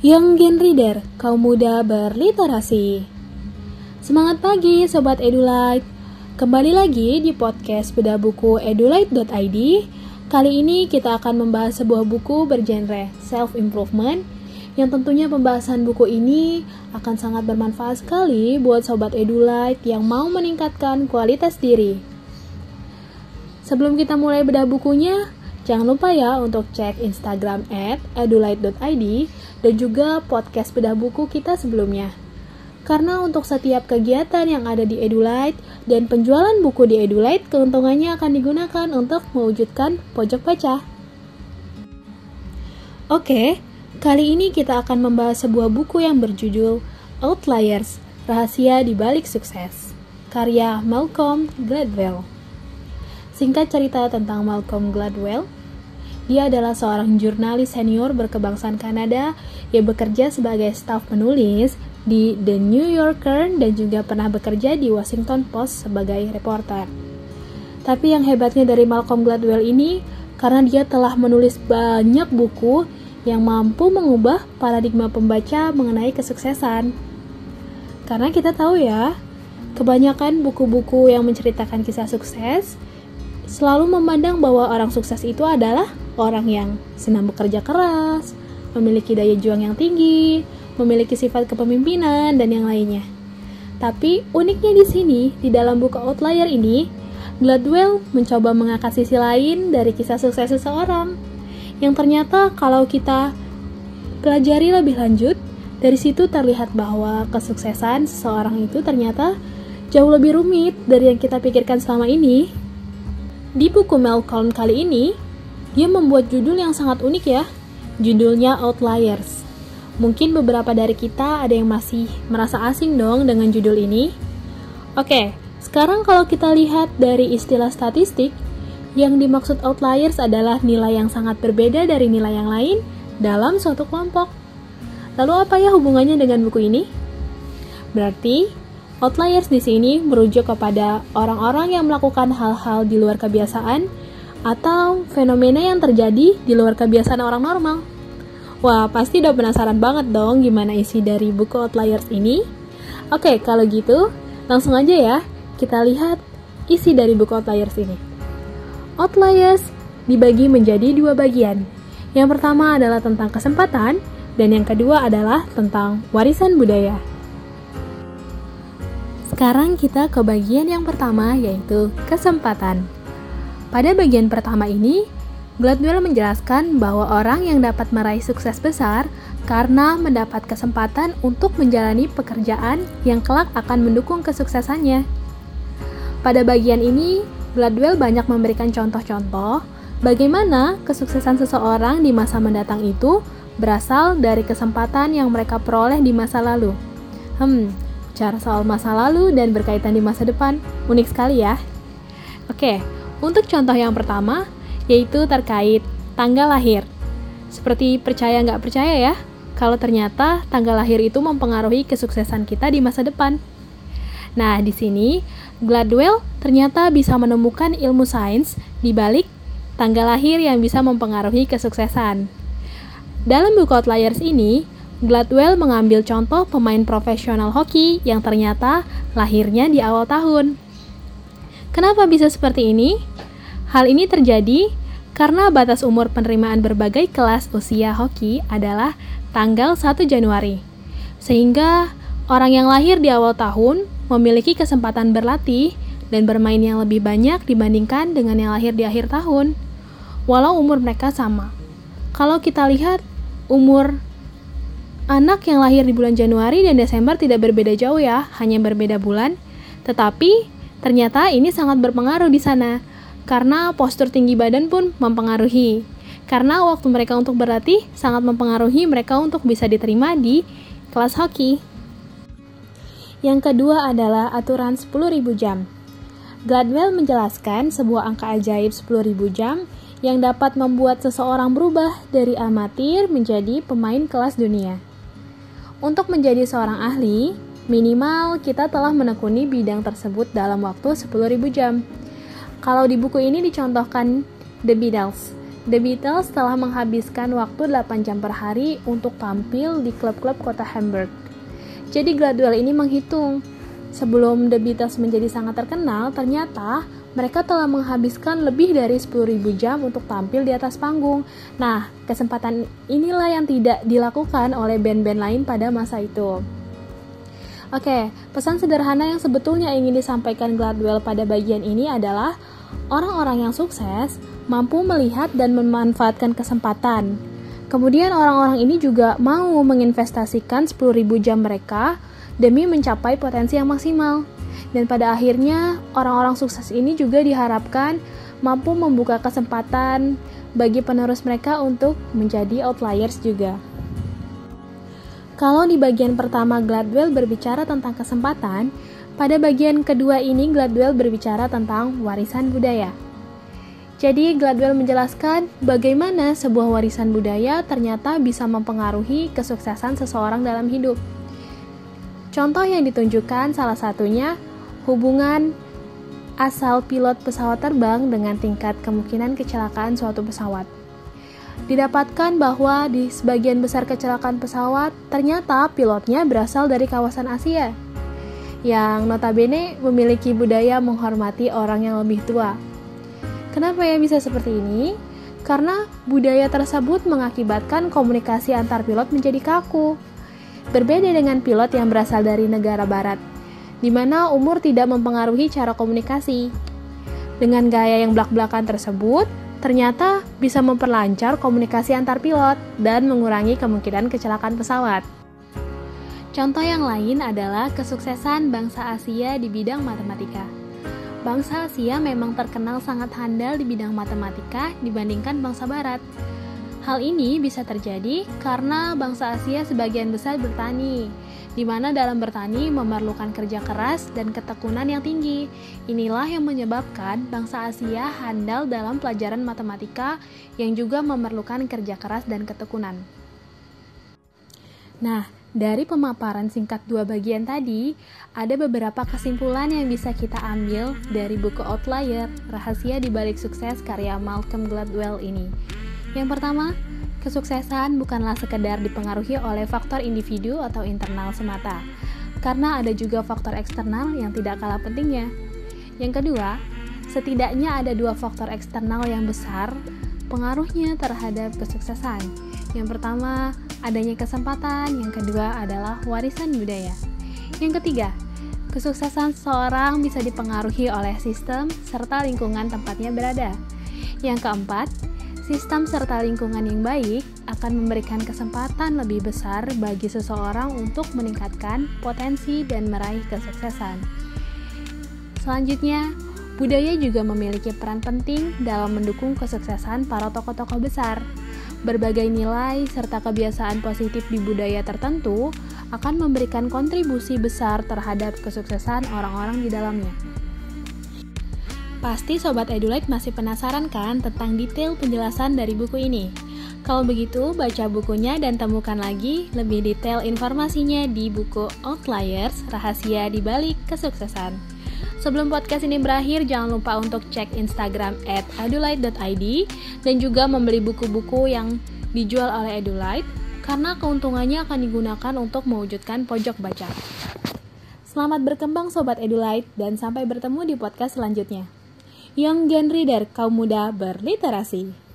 Young Gen Reader, kaum muda berliterasi. Semangat pagi Sobat Edulite. Kembali lagi di podcast beda buku edulite.id. Kali ini kita akan membahas sebuah buku bergenre self-improvement yang tentunya pembahasan buku ini akan sangat bermanfaat sekali buat Sobat Edulite yang mau meningkatkan kualitas diri. Sebelum kita mulai bedah bukunya, Jangan lupa ya untuk cek Instagram at edulite.id dan juga podcast bedah buku kita sebelumnya. Karena untuk setiap kegiatan yang ada di Edulite dan penjualan buku di Edulite, keuntungannya akan digunakan untuk mewujudkan pojok baca. Oke, kali ini kita akan membahas sebuah buku yang berjudul Outliers, Rahasia di Balik Sukses, karya Malcolm Gladwell. Singkat cerita tentang Malcolm Gladwell, dia adalah seorang jurnalis senior berkebangsaan Kanada yang bekerja sebagai staf penulis di The New Yorker dan juga pernah bekerja di Washington Post sebagai reporter. Tapi yang hebatnya dari Malcolm Gladwell ini karena dia telah menulis banyak buku yang mampu mengubah paradigma pembaca mengenai kesuksesan. Karena kita tahu ya, kebanyakan buku-buku yang menceritakan kisah sukses selalu memandang bahwa orang sukses itu adalah orang yang senang bekerja keras, memiliki daya juang yang tinggi, memiliki sifat kepemimpinan, dan yang lainnya. Tapi uniknya di sini, di dalam buku Outlier ini, Gladwell mencoba mengangkat sisi lain dari kisah sukses seseorang, yang ternyata kalau kita pelajari lebih lanjut, dari situ terlihat bahwa kesuksesan seseorang itu ternyata jauh lebih rumit dari yang kita pikirkan selama ini. Di buku Malcolm kali ini, dia membuat judul yang sangat unik ya. Judulnya Outliers. Mungkin beberapa dari kita ada yang masih merasa asing dong dengan judul ini. Oke, sekarang kalau kita lihat dari istilah statistik, yang dimaksud outliers adalah nilai yang sangat berbeda dari nilai yang lain dalam suatu kelompok. Lalu apa ya hubungannya dengan buku ini? Berarti Outliers di sini merujuk kepada orang-orang yang melakukan hal-hal di luar kebiasaan atau fenomena yang terjadi di luar kebiasaan orang normal. Wah, pasti udah penasaran banget dong gimana isi dari buku Outliers ini. Oke, kalau gitu, langsung aja ya kita lihat isi dari buku Outliers ini. Outliers dibagi menjadi dua bagian. Yang pertama adalah tentang kesempatan, dan yang kedua adalah tentang warisan budaya. Sekarang kita ke bagian yang pertama yaitu kesempatan. Pada bagian pertama ini, Gladwell menjelaskan bahwa orang yang dapat meraih sukses besar karena mendapat kesempatan untuk menjalani pekerjaan yang kelak akan mendukung kesuksesannya. Pada bagian ini, Gladwell banyak memberikan contoh-contoh bagaimana kesuksesan seseorang di masa mendatang itu berasal dari kesempatan yang mereka peroleh di masa lalu. Hmm, bicara soal masa lalu dan berkaitan di masa depan. Unik sekali ya. Oke, untuk contoh yang pertama, yaitu terkait tanggal lahir. Seperti percaya nggak percaya ya, kalau ternyata tanggal lahir itu mempengaruhi kesuksesan kita di masa depan. Nah, di sini Gladwell ternyata bisa menemukan ilmu sains di balik tanggal lahir yang bisa mempengaruhi kesuksesan. Dalam buku Outliers ini, Gladwell mengambil contoh pemain profesional hoki yang ternyata lahirnya di awal tahun. Kenapa bisa seperti ini? Hal ini terjadi karena batas umur penerimaan berbagai kelas usia hoki adalah tanggal 1 Januari. Sehingga orang yang lahir di awal tahun memiliki kesempatan berlatih dan bermain yang lebih banyak dibandingkan dengan yang lahir di akhir tahun. Walau umur mereka sama. Kalau kita lihat umur Anak yang lahir di bulan Januari dan Desember tidak berbeda jauh ya, hanya berbeda bulan. Tetapi ternyata ini sangat berpengaruh di sana, karena postur tinggi badan pun mempengaruhi. Karena waktu mereka untuk berlatih sangat mempengaruhi mereka untuk bisa diterima di kelas hoki. Yang kedua adalah aturan 10.000 jam. Gladwell menjelaskan sebuah angka ajaib 10.000 jam yang dapat membuat seseorang berubah dari amatir menjadi pemain kelas dunia. Untuk menjadi seorang ahli, minimal kita telah menekuni bidang tersebut dalam waktu 10.000 jam. Kalau di buku ini dicontohkan The Beatles, The Beatles telah menghabiskan waktu 8 jam per hari untuk tampil di klub-klub kota Hamburg. Jadi Gladwell ini menghitung, sebelum The Beatles menjadi sangat terkenal, ternyata mereka telah menghabiskan lebih dari 10.000 jam untuk tampil di atas panggung. Nah, kesempatan inilah yang tidak dilakukan oleh band-band lain pada masa itu. Oke, pesan sederhana yang sebetulnya ingin disampaikan Gladwell pada bagian ini adalah orang-orang yang sukses mampu melihat dan memanfaatkan kesempatan. Kemudian orang-orang ini juga mau menginvestasikan 10.000 jam mereka demi mencapai potensi yang maksimal. Dan pada akhirnya, orang-orang sukses ini juga diharapkan mampu membuka kesempatan bagi penerus mereka untuk menjadi outliers juga. Kalau di bagian pertama Gladwell berbicara tentang kesempatan, pada bagian kedua ini Gladwell berbicara tentang warisan budaya. Jadi Gladwell menjelaskan bagaimana sebuah warisan budaya ternyata bisa mempengaruhi kesuksesan seseorang dalam hidup. Contoh yang ditunjukkan salah satunya hubungan asal pilot pesawat terbang dengan tingkat kemungkinan kecelakaan suatu pesawat. Didapatkan bahwa di sebagian besar kecelakaan pesawat ternyata pilotnya berasal dari kawasan Asia yang notabene memiliki budaya menghormati orang yang lebih tua Kenapa ya bisa seperti ini? Karena budaya tersebut mengakibatkan komunikasi antar pilot menjadi kaku. Berbeda dengan pilot yang berasal dari negara barat, di mana umur tidak mempengaruhi cara komunikasi. Dengan gaya yang belak-belakan tersebut, ternyata bisa memperlancar komunikasi antar pilot dan mengurangi kemungkinan kecelakaan pesawat. Contoh yang lain adalah kesuksesan bangsa Asia di bidang matematika. Bangsa Asia memang terkenal sangat handal di bidang matematika dibandingkan bangsa Barat. Hal ini bisa terjadi karena bangsa Asia sebagian besar bertani, di mana dalam bertani memerlukan kerja keras dan ketekunan yang tinggi. Inilah yang menyebabkan bangsa Asia handal dalam pelajaran matematika yang juga memerlukan kerja keras dan ketekunan. Nah, dari pemaparan singkat dua bagian tadi, ada beberapa kesimpulan yang bisa kita ambil dari buku Outlier, Rahasia di Balik Sukses karya Malcolm Gladwell ini. Yang pertama, kesuksesan bukanlah sekedar dipengaruhi oleh faktor individu atau internal semata, karena ada juga faktor eksternal yang tidak kalah pentingnya. Yang kedua, setidaknya ada dua faktor eksternal yang besar pengaruhnya terhadap kesuksesan. Yang pertama, adanya kesempatan, yang kedua adalah warisan budaya. Yang ketiga, kesuksesan seseorang bisa dipengaruhi oleh sistem serta lingkungan tempatnya berada. Yang keempat, sistem serta lingkungan yang baik akan memberikan kesempatan lebih besar bagi seseorang untuk meningkatkan potensi dan meraih kesuksesan. Selanjutnya, budaya juga memiliki peran penting dalam mendukung kesuksesan para tokoh-tokoh besar. Berbagai nilai serta kebiasaan positif di budaya tertentu akan memberikan kontribusi besar terhadap kesuksesan orang-orang di dalamnya. Pasti Sobat Edulite masih penasaran kan tentang detail penjelasan dari buku ini? Kalau begitu, baca bukunya dan temukan lagi lebih detail informasinya di buku Outliers, Rahasia di Balik Kesuksesan. Sebelum podcast ini berakhir, jangan lupa untuk cek Instagram at edulite.id dan juga membeli buku-buku yang dijual oleh Edulite karena keuntungannya akan digunakan untuk mewujudkan pojok baca. Selamat berkembang Sobat Edulite dan sampai bertemu di podcast selanjutnya. Young Gen Reader, kaum muda berliterasi.